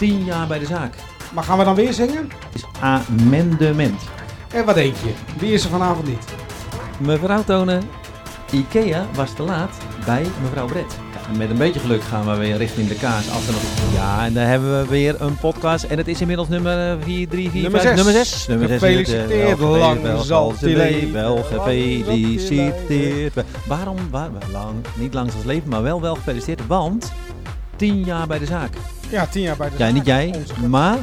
10 jaar bij de zaak. Maar gaan we dan weer zingen? is amendement. En wat denk je? Wie is er vanavond niet? Mevrouw Tonen, Ikea was te laat bij mevrouw Brett. Ja, met een beetje geluk gaan we weer richting de kaas. Nog... Ja, en daar hebben we weer een podcast. En het is inmiddels nummer 4, 3, 4, Nummer 5, zes. nummer 6. Nummer het, eh, Gefeliciteerd, wel lang wel zal zal ze leven. Wel zal gefeliciteerd. Waarom? Waar, waar- lang, niet lang als leven, maar wel wel gefeliciteerd. Want 10 jaar bij de zaak. Ja, tien jaar bij de Ja, niet jij, maar...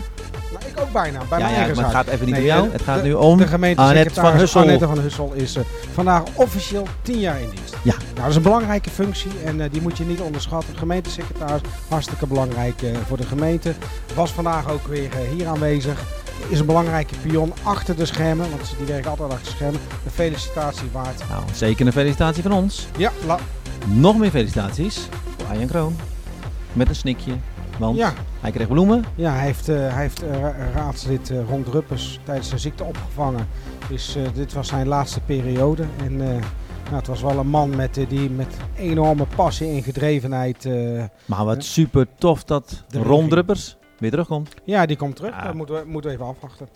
Maar ik ook bijna, bij Ja, mijn ja, eigen maar het zaak. gaat even niet Nee, om jou. Het gaat nu om De gemeente Annette van Hussel. Annette van Hussel is eh, vandaag officieel 10 jaar in dienst. Ja. Nou, dat is een belangrijke functie en eh, die moet je niet onderschatten. Gemeentesecretaris, hartstikke belangrijk eh, voor de gemeente. Was vandaag ook weer hier aanwezig. Is een belangrijke pion achter de schermen, want die werken altijd achter de schermen. Een felicitatie waard. Nou, zeker een felicitatie van ons. Ja, la- Nog meer felicitaties voor Arjan Kroon. Met een snikje. Want ja. hij kreeg bloemen. Ja, hij heeft, eh, hij heeft eh, ra- raadslid eh, Ron Druppers tijdens zijn ziekte opgevangen. Dus dit was zijn laatste periode. En nou, het was wel een man met, die met enorme passie en gedrevenheid... Maar wat super tof dat De Ron. Druppers weer terugkomt. ja, die komt terug. Ja. Dat moeten we, moeten we even afwachten.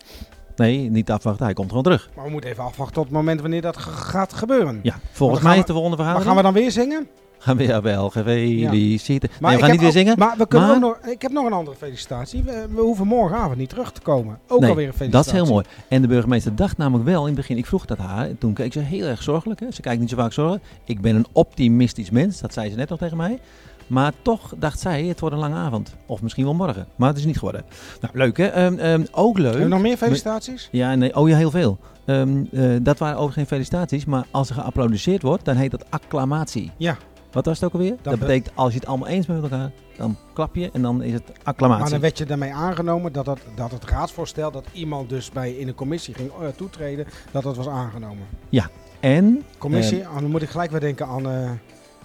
Nee, niet afwachten. Hij komt gewoon terug. Maar we moeten even afwachten tot het moment wanneer dat gaat gebeuren. Ja, volgens mij is de volgende Maar vergadering. gaan we dan weer zingen? Gaan we ja, wel gefeliciteerd. Maar Nee, we gaan niet weer zingen. Maar we kunnen maar- nog, ik heb nog een andere felicitatie. We, we hoeven morgenavond niet terug te komen. Ook Nee, alweer een felicitatie. Dat is heel mooi. En de burgemeester dacht namelijk wel in het begin, ik vroeg dat haar, en toen keek ze heel erg zorgelijk. Hè. Ze kijkt niet zo vaak zorgen. Ik ben een optimistisch mens, dat zei ze net nog tegen mij. Maar toch dacht zij, het wordt een lange avond. Of misschien wel morgen. Maar het is niet geworden. Nou, leuk hè. Ehm, ook leuk. Hebben we nog meer felicitaties? Ja, nee, oh ja, heel veel. Ehm, eh, dat waren overigens geen felicitaties, maar als er geapplaudisseerd wordt, dan heet dat acclamatie. Ja. Wat was het ook alweer? Dat, be- betekent als je het allemaal eens bent met elkaar, dan klap je en dan is het acclamatie. Maar dan werd je daarmee aangenomen dat, het, dat het raadsvoorstel dat iemand dus bij in een commissie ging eh, toetreden, dat dat was aangenomen. En, Commissie, Ehm. aan- dan moet ik gelijk weer denken aan eh,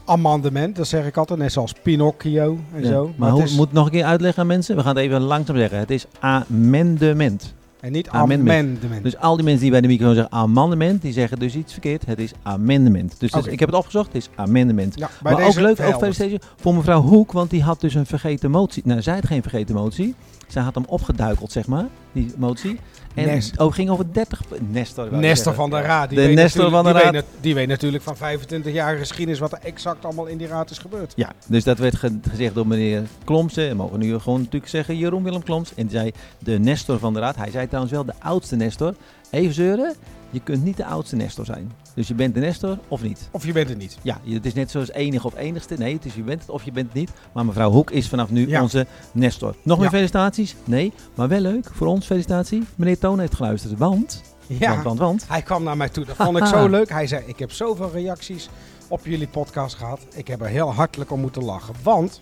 amendement, dat zeg ik altijd, net zoals Pinocchio en ja, zo. maar het hoe, is- moet nog een keer uitleggen aan mensen? We gaan het even langzaam zeggen. Het is amendement. En niet amendement. amendement. Dus al die mensen die bij de microfoon zeggen amendement, die zeggen dus iets verkeerd. Het is amendement. Dus is- ik heb het opgezocht, het is amendement. ja, maar ook leuk, ook verhelderd. felicitatie voor mevrouw Hoek, want die had dus een vergeten motie. Nou, zij had geen vergeten motie. Zij had hem opgeduikeld, zeg maar, die motie. En Nest. oh, ging over 30... pu- Nestor. Nestor van de Raad. Die De weet Nestor natuurlijk- van de die Raad. Weet, nat- die weet natuurlijk van 25 jaar geschiedenis wat er exact allemaal in die raad is gebeurd. Ja, dus dat werd ge- gezegd door meneer Klomsen. En mogen nu gewoon natuurlijk zeggen Jeroen Willem Kloms. En die zei de Nestor van de Raad. Hij zei trouwens wel de oudste Nestor. Even zeuren, je kunt niet de oudste Nestor zijn. Dus je bent de Nestor of niet. Of je bent het niet. Ja, het is net zoals enige of enigste. Nee, het is je bent het of je bent het niet. Maar mevrouw Hoek is vanaf nu Ja. onze Nestor. Nog meer felicitaties? Nee, maar wel leuk voor ons felicitatie. Meneer Toon heeft geluisterd, want... Ja, Want, want, want. hij kwam naar mij toe. Dat vond ik zo leuk. Hij zei, ik heb zoveel reacties op jullie podcast gehad. Ik heb er heel hartelijk om moeten lachen. Want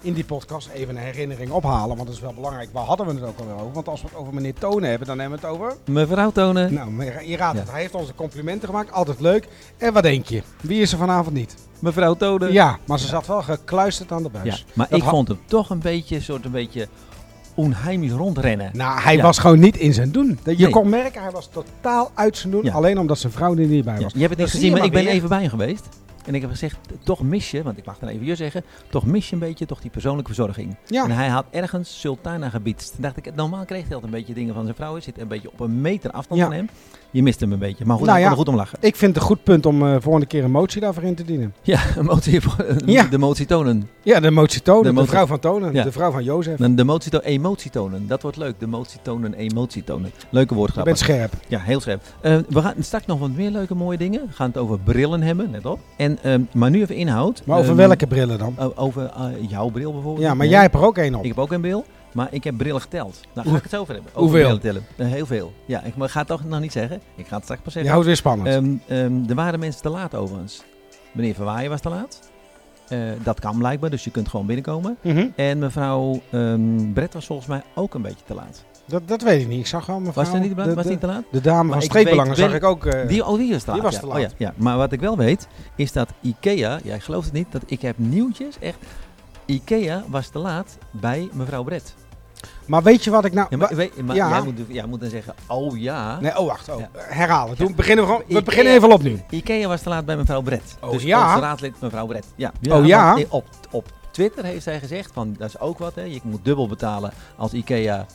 in die podcast even een herinnering ophalen. Want dat is wel belangrijk. Waar hadden we het ook alweer over? Want als we het over meneer Tonen hebben, dan hebben we het over... Mevrouw Tonen. Nou, maar je raadt Ja. het. Hij heeft onze complimenten gemaakt. Altijd leuk. En wat denk je? Wie is er vanavond niet? Mevrouw Tonen. Ja, maar ze zat wel gekluisterd aan de buis. Ja, maar Dat ik vond hem toch een beetje, soort een beetje onheimisch rondrennen. Nou, hij Ja. was gewoon niet in zijn doen. Je Nee. kon merken, hij was totaal uit zijn doen. Alleen omdat zijn vrouw er niet bij was. je hebt het niet zie gezien, je maar ik ben even bij hem geweest. En ik heb gezegd, toch mis je, want ik mag dan even je zeggen, toch mis je een beetje toch die persoonlijke verzorging. Ja. En hij had ergens Sultana gebiedst. Toen dacht ik, normaal kreeg hij altijd een beetje dingen van zijn vrouw. Hij zit een beetje op een meter afstand Ja. van hem. Je mist hem een beetje. Maar goed, Nou ja. er goed om lachen. Ik vind het een goed punt om eh volgende keer een motie daarvoor in te dienen. Ja, een motie, Ja. de motie tonen. Ja, de motie tonen. De De, motie- vrouw van Tonen. De vrouw van Jozef. Dan De motie tonen, emotie tonen. Dat wordt leuk. De motie tonen, emotie tonen. Leuke Je woordgrappen. bent scherp. Ja, heel scherp. Eh, we gaan straks nog wat meer leuke mooie dingen. We gaan het over brillen hebben, net op. En, ehm, maar nu even inhoud. Maar over Ehm, welke brillen dan? over eh, jouw bril bijvoorbeeld. Ja, maar Nee. jij hebt er ook één op. Ik heb ook een bril, maar ik heb brillen geteld. Nou, ga ik het over hebben. Over hoeveel? brillen tellen. Eh, heel veel. Ja, ik maar ga het toch nog niet zeggen. Ik ga het straks pas Je zeggen. houdt weer spannend. Ehm, ehm, er waren mensen te laat overigens. Meneer Verwaaien was te laat. Eh, dat kan blijkbaar, dus je kunt gewoon binnenkomen. Mhm. En mevrouw ehm Brett was volgens mij ook een beetje te laat. Dat, dat weet ik niet. Ik zag wel mevrouw... Was, er niet, de, was die te laat? de dame Maar van streepbelangen zag ik ook. eh, Die, oh, die was te laat. die was ja. te Oh, laat. ja, ja. Maar wat ik wel weet, is dat Ikea, jij gelooft het niet, dat ik heb nieuwtjes, echt. Ikea was te laat bij mevrouw Brett. Maar weet je wat ik nou... Ja, maar, wa- weet, maar ja. jij, moet, jij moet dan zeggen, oh ja. Nee, oh wacht. Oh. Ja. Herhalen. Toen beginnen we gewoon... We Ikea- beginnen even opnieuw. Ikea was te laat bij mevrouw Brett. Oh, dus ja? onze raadlid mevrouw Brett. Ja. Oh, ja? Op, op Twitter heeft zij gezegd, van, dat is ook wat, hè. je moet dubbel betalen als IKEA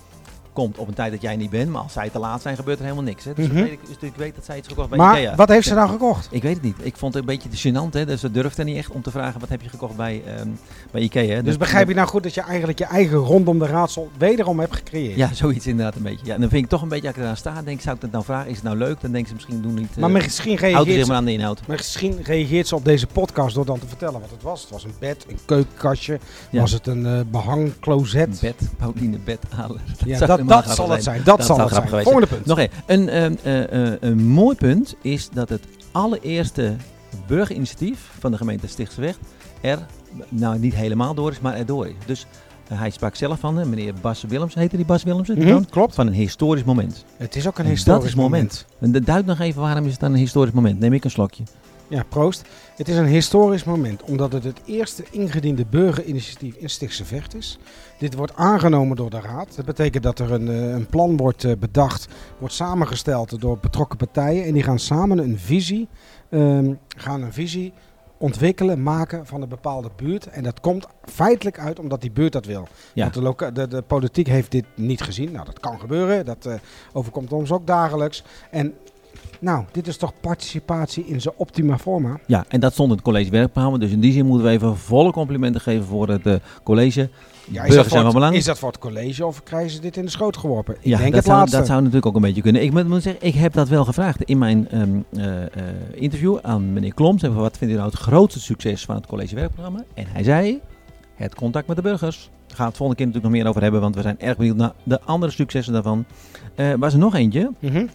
komt op een tijd dat jij niet bent. Maar als zij te laat zijn, gebeurt er helemaal niks. Hè. Dus, Mhm. weet ik, dus ik weet dat zij iets gekocht bij Maar IKEA. wat heeft ze nou gekocht? Ik weet het niet. Ik vond het een beetje gênant. Hè. Dus ze durfde niet echt om te vragen, wat heb je gekocht bij, ehm, bij IKEA. Dus begrijp je nou goed dat je eigenlijk je eigen rondom de raadsel wederom hebt gecreëerd? Ja, zoiets inderdaad een beetje. Ja, en dan vind ik toch een beetje, als ik eraan sta, denk zou ik dat nou vragen? Is het nou leuk? Dan denk ze misschien doen niet... Maar eh, misschien er reageert, ze, maar aan de inhoud. maar misschien reageert ze op deze podcast door dan te vertellen wat het was. Het was een bed, een keukenkastje, Ja. was het een eh behangcloset. Bed, Pauline Bed halen. Ja, dat, dat zal het zijn. Dat, Dat zal het zijn. geweest Volgende punt. Nog één. Een, ehm, eh, eh, een mooi punt is dat het allereerste burgerinitiatief van de gemeente Stichtseweg er, nou niet helemaal door is, maar erdoor is. Dus hij sprak zelf van, eh, meneer Bas Willems, heette die Bas Willems? Mhm, klopt. Van een historisch moment. Het is ook een En historisch dat is moment. En de- duid nog even waarom is het dan een historisch moment. Neem ik een slokje. Ja, proost. Het is een historisch moment omdat het het eerste ingediende burgerinitiatief in Stichtse Vecht is. Dit wordt aangenomen door de Raad. Dat betekent dat er een, eh, een plan wordt eh, bedacht, wordt samengesteld door betrokken partijen. En die gaan samen een visie, ehm, gaan een visie ontwikkelen, maken van een bepaalde buurt. En dat komt feitelijk uit omdat die buurt dat wil. Ja. Want de, loka- de, de politiek heeft dit niet gezien. Nou, dat kan gebeuren. Dat eh, overkomt ons ook dagelijks. En nou, dit is toch participatie in zijn optima forma. Ja, en dat stond in het college werkprogramma. Dus in die zin moeten we even volle complimenten geven voor het eh, college. Ja, is, Burgers dat zijn voor van het, belang. is dat voor het college of krijgen ze dit in de schoot geworpen? Ik ja, denk dat, het zou, laatste. dat zou natuurlijk ook een beetje kunnen. Ik moet, moet zeggen, ik heb dat wel gevraagd in mijn ehm, eh, eh, interview aan meneer Klom. Zeg, wat vindt u nou het grootste succes van het college werkprogramma? En hij zei, het contact met de burgers. Daar gaan we het volgende keer natuurlijk nog meer over hebben, want we zijn erg benieuwd naar de andere successen daarvan. Eh was er nog eentje? Mhm.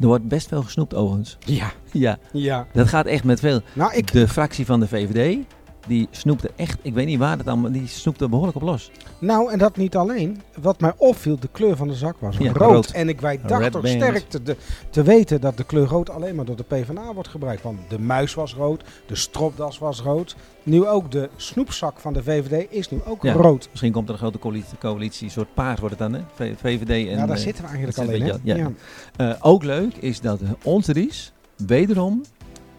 Er wordt best veel gesnoept overigens. Ja, Ja, ja. dat gaat echt met veel. Nou, ik, De fractie van de VVD, die snoepte echt, ik weet niet waar het allemaal, die snoepte behoorlijk op los. nou, en dat niet alleen. Wat mij opviel, de kleur van de zak was Ja, rood. rood. En ik wij dacht Red toch sterk te, de- te weten dat de kleur rood alleen maar door de PvdA wordt gebruikt. Want de muis was rood, de stropdas was rood. Nu ook de snoepzak van de VVD is nu ook Ja. rood. Misschien komt er een grote coalitie, coalitie een soort paars wordt het dan, hè? VVD en... ja, daar eh, zitten we eigenlijk al in. ja. Eh, ook leuk is dat onze Ries wederom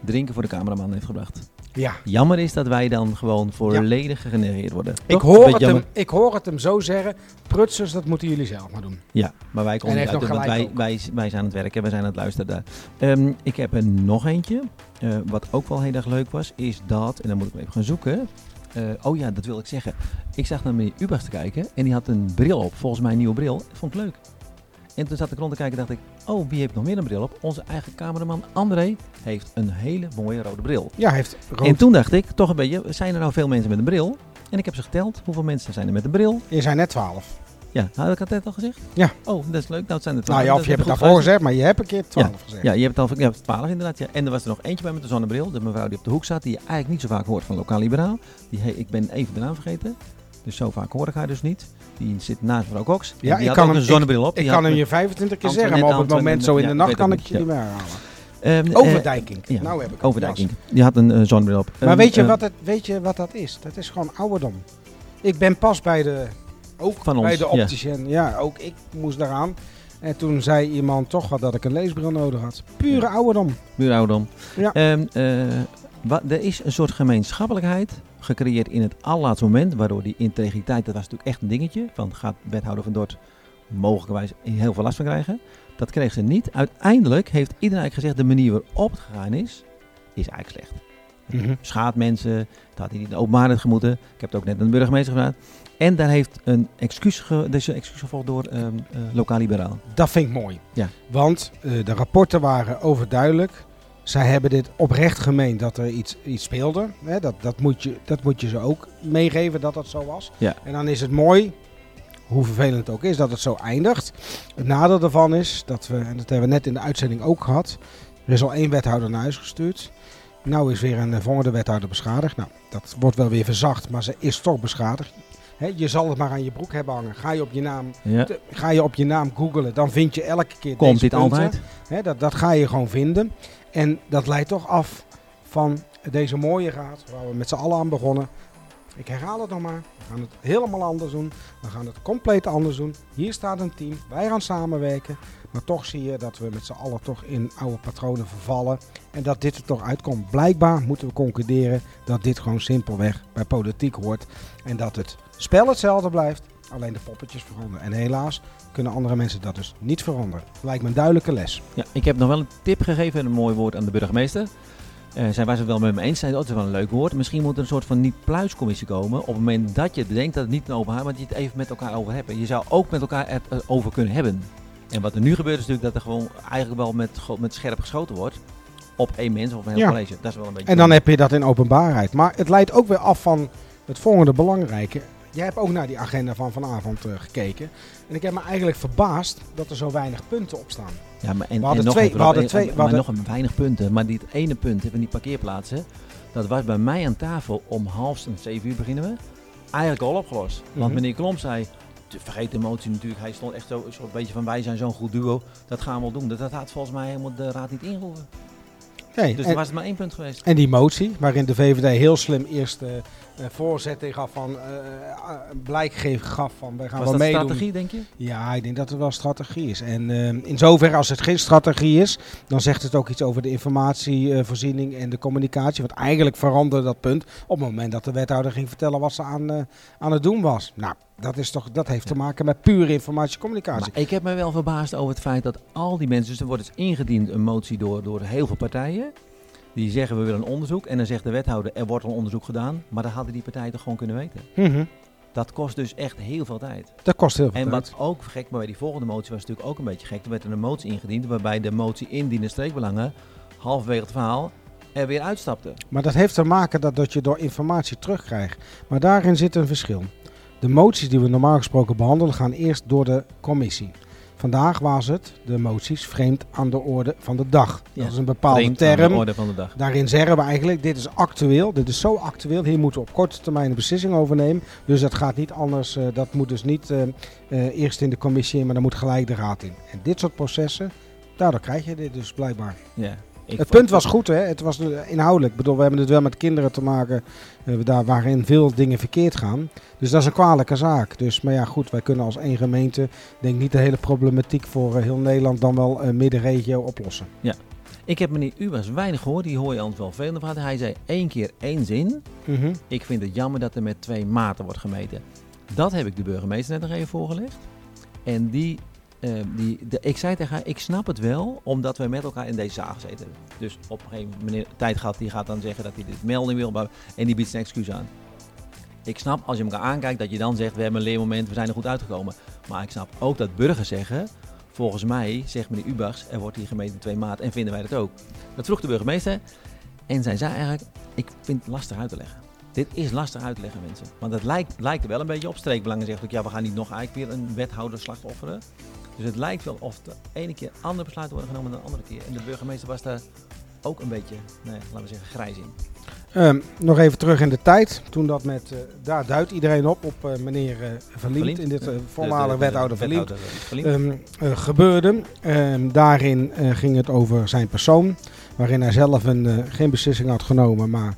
drinken voor de cameraman heeft gebracht. ja. Jammer is dat wij dan gewoon volledig gegenereerd worden. Ik hoor, het hem, ik hoor het hem zo zeggen. Prutsers, dat moeten jullie zelf maar doen. Ja, maar wij komen En niet uit, want wij, wij, wij zijn aan het werken, wij zijn aan het luisteren daar. Ehm, ik heb er nog eentje, eh, wat ook wel heel erg leuk was, is dat, en dan moet ik even gaan zoeken. Eh, oh ja, dat wil ik zeggen. Ik zag naar meneer Ubers te kijken en die had een bril op, volgens mij een nieuwe bril. Dat vond ik leuk. En toen zat ik rond te kijken en dacht ik, oh, wie heeft nog meer een bril op? Onze eigen cameraman André heeft een hele mooie rode bril. Ja, hij heeft rood. En toen dacht ik, toch een beetje, zijn er nou veel mensen met een bril? En ik heb ze geteld, hoeveel mensen zijn er met een bril? Je zijn net 12. Ja, had ik dat net al gezegd? Ja. Oh, dat is leuk. Nou, het zijn er Nou ja, twaalf. of je hebt het daarvoor gezegd, maar je hebt een keer 12 gezegd. Ja, je hebt het al ja, 12 inderdaad. Ja. En er was er nog eentje bij met de zonnebril. De mevrouw die op de hoek zat, die je eigenlijk niet zo vaak hoort van Lokaal Liberaal. Die, he- ik ben even de naam vergeten. Dus zo vaak hoor ik haar dus niet. Die zit naast mevrouw Cox. Ja, die ik had kan ook hem- een zonnebril op. Ik kan hem je 25 keer zeggen, maar op het moment zo in de ja, nacht kan ik je niet, meer herhalen. Ehm, eh, Overdijking. ja, nou heb ik. Overdijking. Die had een eh, zonnebril op. Maar Ehm, weet je, eh, wat het, weet je wat dat is? Dat is gewoon ouderdom. Ik ben pas bij de, ook Van ons, bij de opticien. Ja. ook ik moest daaraan. En toen zei iemand toch wat dat ik een leesbril nodig had. Pure ouderdom. Buuroudom. Ja. Ehm, eh, wa- er is een soort gemeenschappelijkheid gecreëerd in het allerlaatste moment. Waardoor die integriteit, dat was natuurlijk echt een dingetje. Van gaat wethouder van Dort mogelijkerwijs heel veel last van krijgen. Dat kreeg ze niet. Uiteindelijk heeft iedereen eigenlijk gezegd, de manier waarop het gegaan is, is eigenlijk slecht. Mhm. Schaadt mensen, dat had hij niet in de openbaarheid gemoeten. Ik heb het ook net aan de burgemeester gevraagd. En daar heeft een excuus, ge, een excuus gevolgd door ehm eh, lokaal liberaal. Dat vind ik mooi. Ja. Want eh, de rapporten waren overduidelijk. Zij hebben dit oprecht gemeend dat er iets, iets speelde. Hè, dat, dat, moet je, dat moet je ze ook meegeven dat dat zo was. Ja. En dan is het mooi, hoe vervelend het ook is, dat het zo eindigt. Het nadeel daarvan is, dat we, en dat hebben we net in de uitzending ook gehad. Er is al één wethouder naar huis gestuurd. Nou is weer een eh, volgende wethouder beschadigd. Nou, dat wordt wel weer verzacht, maar ze is toch beschadigd. Je zal het maar aan je broek hebben hangen. Ga je op je naam Ja. te- ga je op je naam googelen, dan vind je elke keer Komt dit punten. altijd? Dat, dat ga je gewoon vinden. En dat leidt toch af van deze mooie raad, waar we met z'n allen aan begonnen. Ik herhaal het nog maar. We gaan het helemaal anders doen. We gaan het compleet anders doen. Hier staat een team. Wij gaan samenwerken. Maar toch zie je dat we met z'n allen toch in oude patronen vervallen. En dat dit er toch uitkomt. Blijkbaar moeten we concluderen dat dit gewoon simpelweg bij politiek hoort. En dat het spel hetzelfde blijft. Alleen de poppetjes veranderen. En helaas kunnen andere mensen dat dus niet veranderen. Lijkt me een duidelijke les. Ja, ik heb nog wel een tip gegeven en een mooi woord aan de burgemeester. Uh, zij was het wel met me eens. Zei, oh, dat is wel een leuk woord. Misschien moet er een soort van niet-pluiscommissie komen. Op het moment dat je denkt dat het niet een openbaar maar dat je het even met elkaar over hebt. Je zou ook met elkaar het eh, over kunnen hebben. En wat er nu gebeurt is natuurlijk dat er gewoon eigenlijk wel met, met scherp geschoten wordt. Op één mens of een heel college. Dat is wel een beetje. En dan heb je dat in openbaarheid. Maar het leidt ook weer af van het volgende belangrijke. Jij hebt ook naar die agenda van vanavond uh, gekeken. En ik heb me eigenlijk verbaasd dat er zo weinig punten op staan. Ja, maar en, we hadden twee, we hadden twee, we hadden nog een weinig punten. Maar die ene punt van die parkeerplaatsen, dat was bij mij aan tafel om half zeven uur beginnen we. Eigenlijk al opgelost. Want mhm. meneer Klom zei, vergeet de emotie natuurlijk. Hij stond echt zo, zo een beetje van wij zijn zo'n goed duo. Dat gaan we wel doen. Dat, dat had volgens mij helemaal de raad niet ingeroepen. Nee, dus er was het maar één punt geweest. En die motie, waarin de VVD heel slim eerst uh, voorzetting gaf van, uh, blijk gaf van, wij gaan was wel meedoen. strategie, denk je? Ja, ik denk dat het wel strategie is. En in zoverre als het geen strategie is, dan zegt het ook iets over de informatievoorziening en de communicatie. Want eigenlijk veranderde dat punt op het moment dat de wethouder ging vertellen wat ze aan, aan het doen was. Nou, dat, is toch, dat heeft te maken met pure informatiecommunicatie. Maar ik heb me wel verbaasd over het feit dat al die mensen... Dus er wordt dus ingediend een motie door, door heel veel partijen. Die zeggen we willen een onderzoek. En dan zegt de wethouder er wordt een onderzoek gedaan. Maar dat hadden die partijen toch gewoon kunnen weten. Mm Dat kost dus echt heel veel tijd. Dat kost heel veel en tijd. En wat ook gek, maar bij die volgende motie was natuurlijk ook een beetje gek. Er werd een motie ingediend waarbij de motie indienen streekbelangen halverwege het verhaal er weer uitstapte. Maar dat heeft te maken dat, dat je door informatie terugkrijgt. Maar daarin zit een verschil. De moties die we normaal gesproken behandelen gaan eerst door de commissie. Vandaag was het de moties vreemd aan de orde van de dag. dat is een bepaalde term. orde van de dag. Daarin zeggen we eigenlijk, dit is actueel, dit is zo actueel, hier moeten we op korte termijn een beslissing over nemen. Dus dat gaat niet anders, uh, dat moet dus niet uh, uh, eerst in de commissie in, maar dan moet gelijk de raad in. En dit soort processen, daardoor krijg je dit dus blijkbaar. Ja, het punt was goed, hè? Het was inhoudelijk. Ik bedoel, we hebben het wel met kinderen te maken uh, daar waarin veel dingen verkeerd gaan. Dus dat is een kwalijke zaak. Dus, maar ja, goed, wij kunnen als één gemeente, denk niet de hele problematiek voor uh, heel Nederland dan wel uh, middenregio oplossen. Ja. Ik heb meneer Ubers weinig gehoord, die hoor je anders wel veel. Hij zei één keer één zin. -hmm. Ik vind het jammer dat er met twee maten wordt gemeten. Dat heb ik de burgemeester net nog even voorgelegd. En die Ehm, die, de, ik zei tegen haar, ik snap het wel, omdat we met elkaar in deze zaal gezeten hebben. Dus op een gegeven moment, tijd gehad, die gaat dan zeggen dat hij dit melding wil, en die biedt zijn excuus aan. Ik snap als je elkaar aankijkt dat je dan zegt, we hebben een leermoment, we zijn er goed uitgekomen. Maar ik snap ook dat burgers zeggen, volgens mij, zegt meneer Ubachs, er wordt hier gemeten twee maat en vinden wij dat ook. Dat vroeg de burgemeester en zij zei eigenlijk, ik vind het lastig uit te leggen. Dit is lastig uit te leggen, mensen. Want het lijkt, lijkt er wel een beetje op. Streekbelangen zegt ook, ja, we gaan niet nog eigenlijk weer een wethouder slachtofferen. Dus het lijkt wel of de ene keer andere besluiten worden genomen dan de andere keer. En de burgemeester was daar ook een beetje, nee, laten we zeggen, grijs in. Um, nog even terug in de tijd. Toen dat met, uh, daar duidt iedereen op, op uh, meneer uh, Verliemd, in dit voormalige wethouder Verliemd, um, gebeurde. Um, daarin ging het over zijn persoon, waarin hij zelf een, geen beslissing had genomen, maar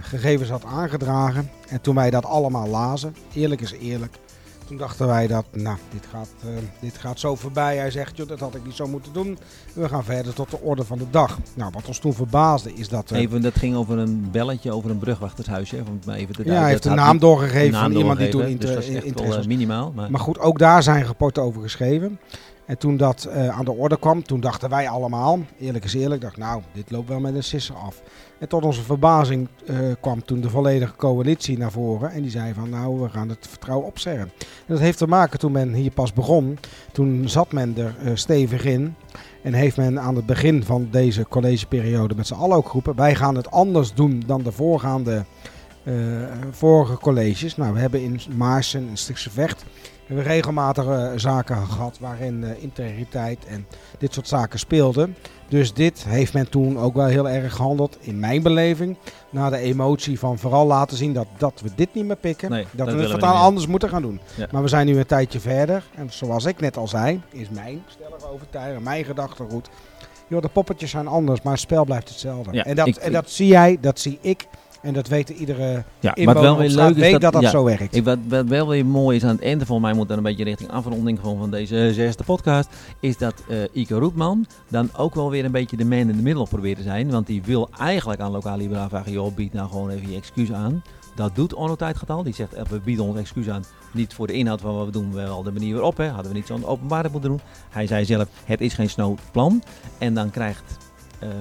gegevens had aangedragen. En toen wij dat allemaal lazen, eerlijk is eerlijk, toen dachten wij dat, nou, dit gaat, uh, dit gaat zo voorbij. Hij zegt, joh, dat had ik niet zo moeten doen. We gaan verder tot de orde van de dag. Nou, wat ons toen verbaasde is dat... Uh, even, dat ging over een belletje over een brugwachtershuisje. Om even te ja, hij heeft de naam doorgegeven van iemand die toen in dus was echt wel, uh, minimaal. Maar... maar goed, ook daar zijn rapporten over geschreven. En toen dat uh, aan de orde kwam, toen dachten wij allemaal, eerlijk is eerlijk, dacht nou, dit loopt wel met een sisser af. En tot onze verbazing uh, kwam toen de volledige coalitie naar voren en die zei van nou, we gaan het vertrouwen opzeggen. En dat heeft te maken toen men hier pas begon, toen zat men er uh, stevig in. En heeft men aan het begin van deze collegeperiode met z'n allen ook geroepen, wij gaan het anders doen dan de voorgaande vorige colleges. Nou, we hebben in Maarsen, in Stichtse Vecht, we hebben regelmatig uh, zaken gehad waarin uh, integriteit en dit soort zaken speelden. Dus dit heeft men toen ook wel heel erg gehandeld, in mijn beleving. Na de emotie van vooral laten zien dat, dat we dit niet meer pikken. Nee, dat, we het totaal anders moeten gaan doen. Ja. Maar we zijn nu een tijdje verder. En zoals ik net al zei, is mijn stellige overtuiging, mijn gedachtegoed. Joh, de poppetjes zijn anders, maar het spel blijft hetzelfde. Ja, en, dat, ik, en dat zie jij, dat zie ik En dat weten iedere Ja, wat wel weer leuk is weet dat, dat dat ja, zo werkt. Ik, wat, wat wel weer mooi is aan het einde, volgens mij moet dan een beetje richting afronding van, van deze zesde podcast, is dat eh Ike Roetman dan ook wel weer een beetje de man in de middel probeert te zijn. Want die wil eigenlijk aan lokaal liberaal vragen, joh, bied nou gewoon even je excuus aan. Dat doet Onno Tijdgetal. Die zegt, eh, we bieden ons excuus aan. Niet voor de inhoud van wat we doen, wel de manier waarop. Hè. Hadden we niet zo'n openbaarheid moeten doen. Hij zei zelf, het is geen snow plan. En dan krijgt eh, eh,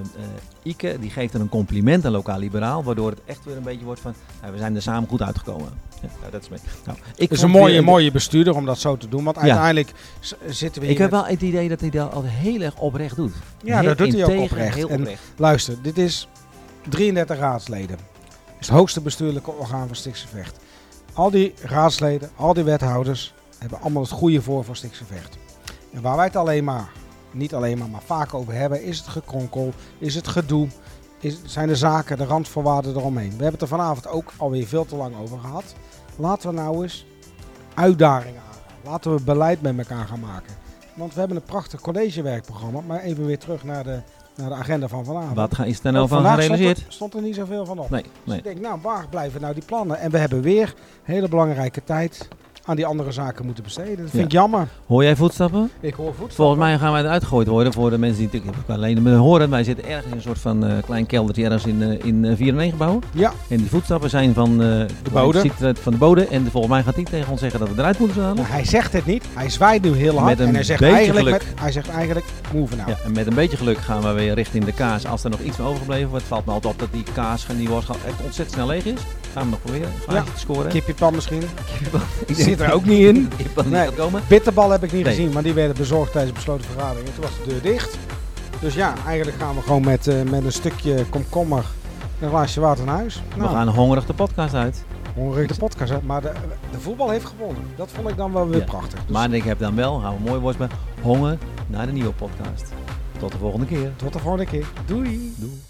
Ike, die geeft er een compliment aan lokaal liberaal. Waardoor het echt weer een beetje wordt van, nou, we zijn er samen goed uitgekomen. Ja, nou, dat is mee. Nou, ik Het is een mooie, weer- mooie bestuurder om dat zo te doen. Want Ja. uiteindelijk zitten we Ik hier heb met- wel het idee dat hij dat altijd heel erg oprecht doet. Ja, Heel dat doet hij ook oprecht. Heel En- oprecht. Luister, dit is 33 raadsleden. Het is het hoogste bestuurlijke orgaan van Stichtse Vecht. Al die raadsleden, al die wethouders hebben allemaal het goede voor voor Stichtse Vecht. En waar wij het alleen maar, niet alleen maar, maar vaak over hebben, is het gekronkel, is het gedoe, is, zijn de zaken, de randvoorwaarden eromheen. We hebben het er vanavond ook alweer veel te lang over gehad. Laten we nou eens uitdagingen aangaan. Laten we beleid met elkaar gaan maken. Want we hebben een prachtig collegewerkprogramma. Maar even weer terug naar de, naar de agenda van vanavond. Wat is er nou van gerealiseerd? Stond er, stond er niet zoveel van op. Nee, Dus nee. ik denk, nou, waar blijven nou die plannen? En we hebben weer hele belangrijke tijd aan die andere zaken moeten besteden. Dat vind ik jammer. Hoor jij voetstappen? Ik hoor voetstappen. Volgens mij gaan wij eruit gegooid worden voor de mensen die natuurlijk alleen maar horen. Wij zitten ergens in een soort van eh, klein keldertje ergens in, eh in eh 4 gebouw. Ja, En die voetstappen zijn van de bode. Van de bode. En volgens mij gaat hij tegen ons zeggen dat we eruit moeten halen. maar hij zegt het niet. Hij zwaait nu heel hard. Met een en hij zegt, beetje eigenlijk geluk. met, hij zegt eigenlijk, move nou. Ja, en met een beetje geluk gaan we weer richting de kaas. Als er nog iets van overgebleven wordt, valt me altijd op dat die kaas, die worst echt ontzettend snel leeg is. Gaan we nog proberen Ja. te scoren. Kipjepan misschien. Ik Zit er ook niet in. Niet komen. Bitterbal heb ik niet Nee. gezien, maar die werden bezorgd tijdens besloten vergadering. En toen was de deur dicht. Dus ja, eigenlijk gaan we gewoon met, eh, met een stukje komkommer en een glaasje water naar huis. We gaan hongerig de podcast uit. Hongerig de podcast, hè. maar de, de voetbal heeft gewonnen. Dat vond ik dan wel weer Ja. prachtig. Dus Maar ik heb dan wel, gaan we mooi worst bij, honger naar de nieuwe podcast. Tot de volgende keer. tot de volgende keer. Doei! Doei.